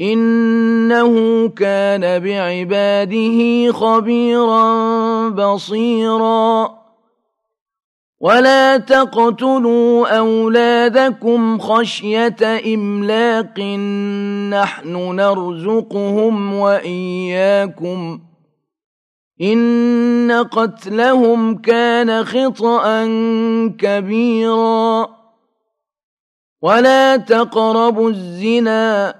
إنه كان بعباده خبيرا بصيرا. ولا تقتلوا أولادكم خشية إملاق نحن نرزقهم وإياكم. إن قتلهم كان خطأ كبيرا. ولا تقربوا الزنا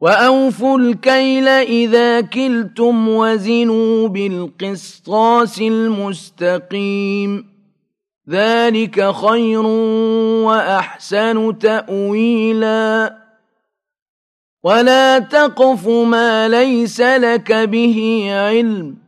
وأوفوا الكيل إذا كلتم وزنوا بالقسطاس المستقيم. ذلك خير وأحسن تأويلا. ولا تقف ما ليس لك به علم.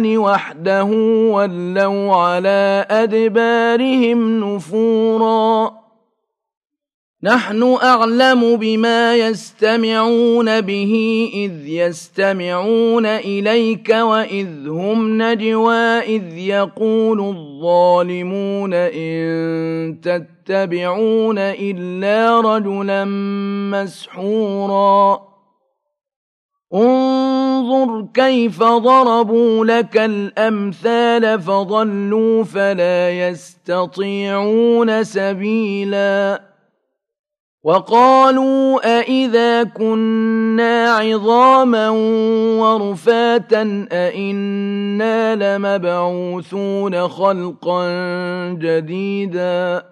وحده ولوا على أدبارهم نفورا. نحن أعلم بما يستمعون به إذ يستمعون إليك وإذ هم نجوى إذ يقول الظالمون إن تتبعون إلا رجلا مسحورا. انظر كيف ضربوا لك الأمثال فضلوا فلا يستطيعون سبيلا. وقالوا أئذا كنا عظاما ورفاتا أئنا لمبعوثون خلقا جديدا.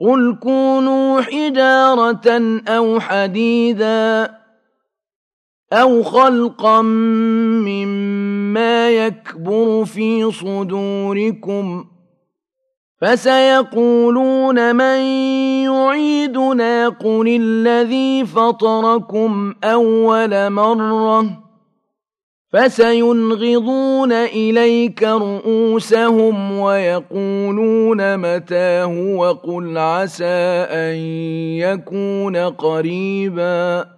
قل كونوا حجارة أو حديدا. أو خلقا مما يكبر في صدوركم فسيقولون من يعيدنا قل الذي فطركم أول مرة فسينغضون إليك رؤوسهم ويقولون متاه وقل عسى أن يكون قريباً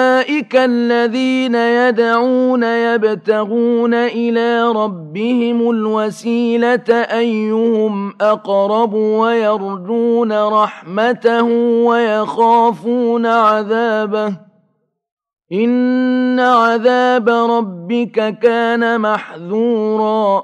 الذين يدعون يبتغون إلى ربهم الوسيلة أيهم أقرب ويرجون رحمته ويخافون عذابه إن عذاب ربك كان محذورا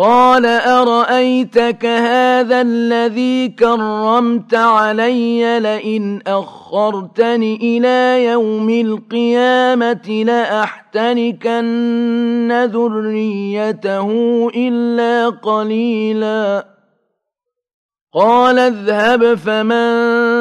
قال أرأيتك هذا الذي كرمت علي لئن أخرتني إلى يوم القيامة لأحتنكن ذريته إلا قليلا قال اذهب فمن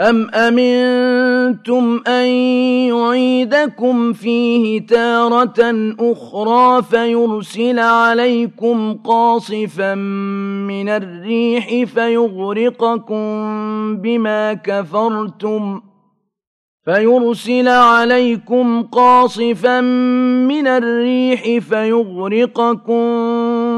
أَمْ أَمِنتُمْ أَن يُعِيدَكُمْ فِيهِ تَارَةً أُخْرَىٰ فَيُرْسِلَ عَلَيْكُمْ قَاصِفًا مِّنَ الرِّيحِ فَيُغْرِقَكُم بِمَا كَفَرْتُمْ فيرسل عليكم قاصفا من الريح فيغرقكم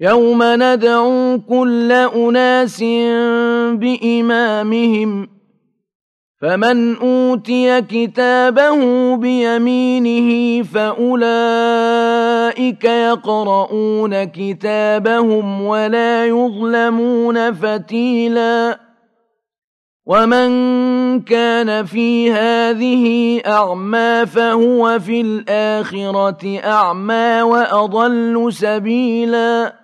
يوم ندعو كل أناس بإمامهم فمن أوتي كتابه بيمينه فأولئك يقرؤون كتابهم ولا يظلمون فتيلا ومن كان في هذه أعمى فهو في الآخرة أعمى وأضل سبيلاً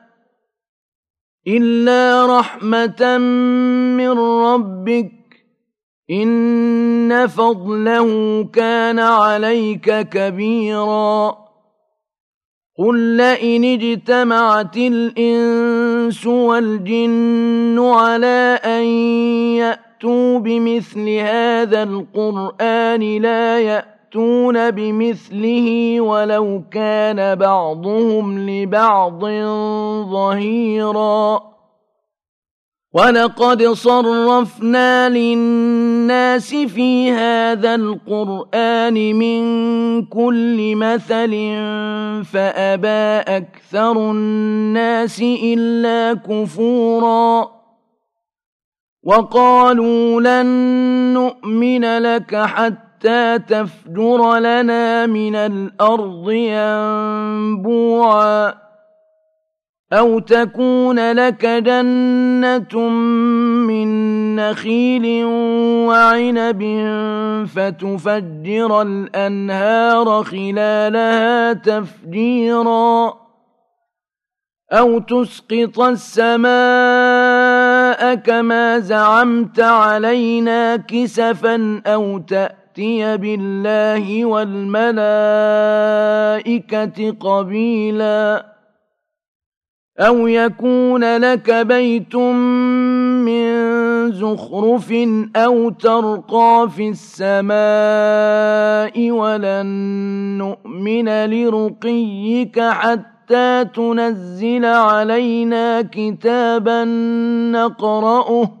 إلا رحمة من ربك إن فضله كان عليك كبيرا قل لئن اجتمعت الإنس والجن على أن يأتوا بمثل هذا القرآن لا يأتون بمثله ولو كان بعضهم لبعض ظهيراً. ولقد صرفنا للناس في هذا القرآن من كل مثل فأبى أكثر الناس إلا كفورا. وقالوا لن نؤمن لك حتى تفجر لنا من الأرض ينبوعا أو تكون لك جنة من نخيل وعنب فتفجر الأنهار خلالها تفجيرا أو تسقط السماء كما زعمت علينا كسفا أو تأتي بالله والملائكة قبيلاً أو يكون لك بيت من زخرف أو ترقى في السماء ولن نؤمن لرقيك حتى تنزل علينا كتابا نقرأه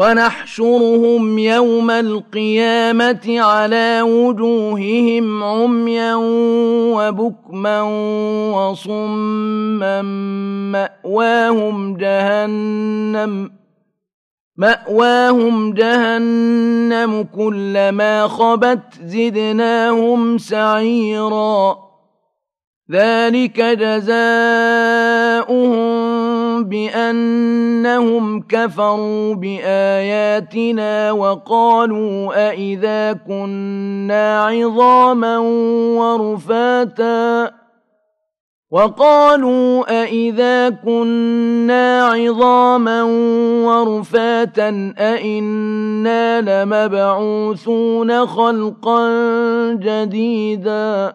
ونحشرهم يوم القيامة على وجوههم عميا وبكما وصما مأواهم جهنم مأواهم جهنم كلما خبت زدناهم سعيرا. ذلك جزاؤهم بأنهم كفروا بآياتنا وقالوا أئذا كنا عظاما ورفاتا وقالوا أئذا كنا عظاما ورفاتا أئنا لمبعوثون خلقا جديدا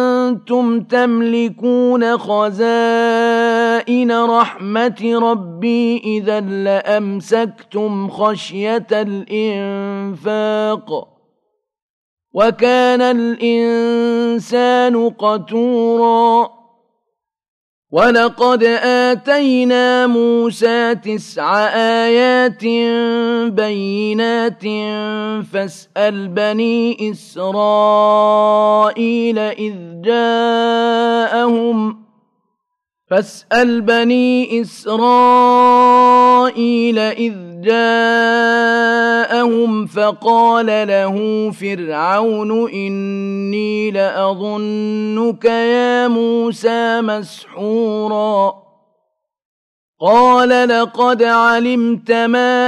أنتم تملكون خزائن رحمة ربي إذا لأمسكتم خشية الإنفاق وكان الإنسان قتوراً ولقد آتينا موسى تسع آيات بينات فاسأل بني إسرائيل إذ جاءهم فاسأل بني إسرائيل إذ جاءهم فقال له فرعون إني لأظنك يا موسى مسحورا. قال لقد علمت ما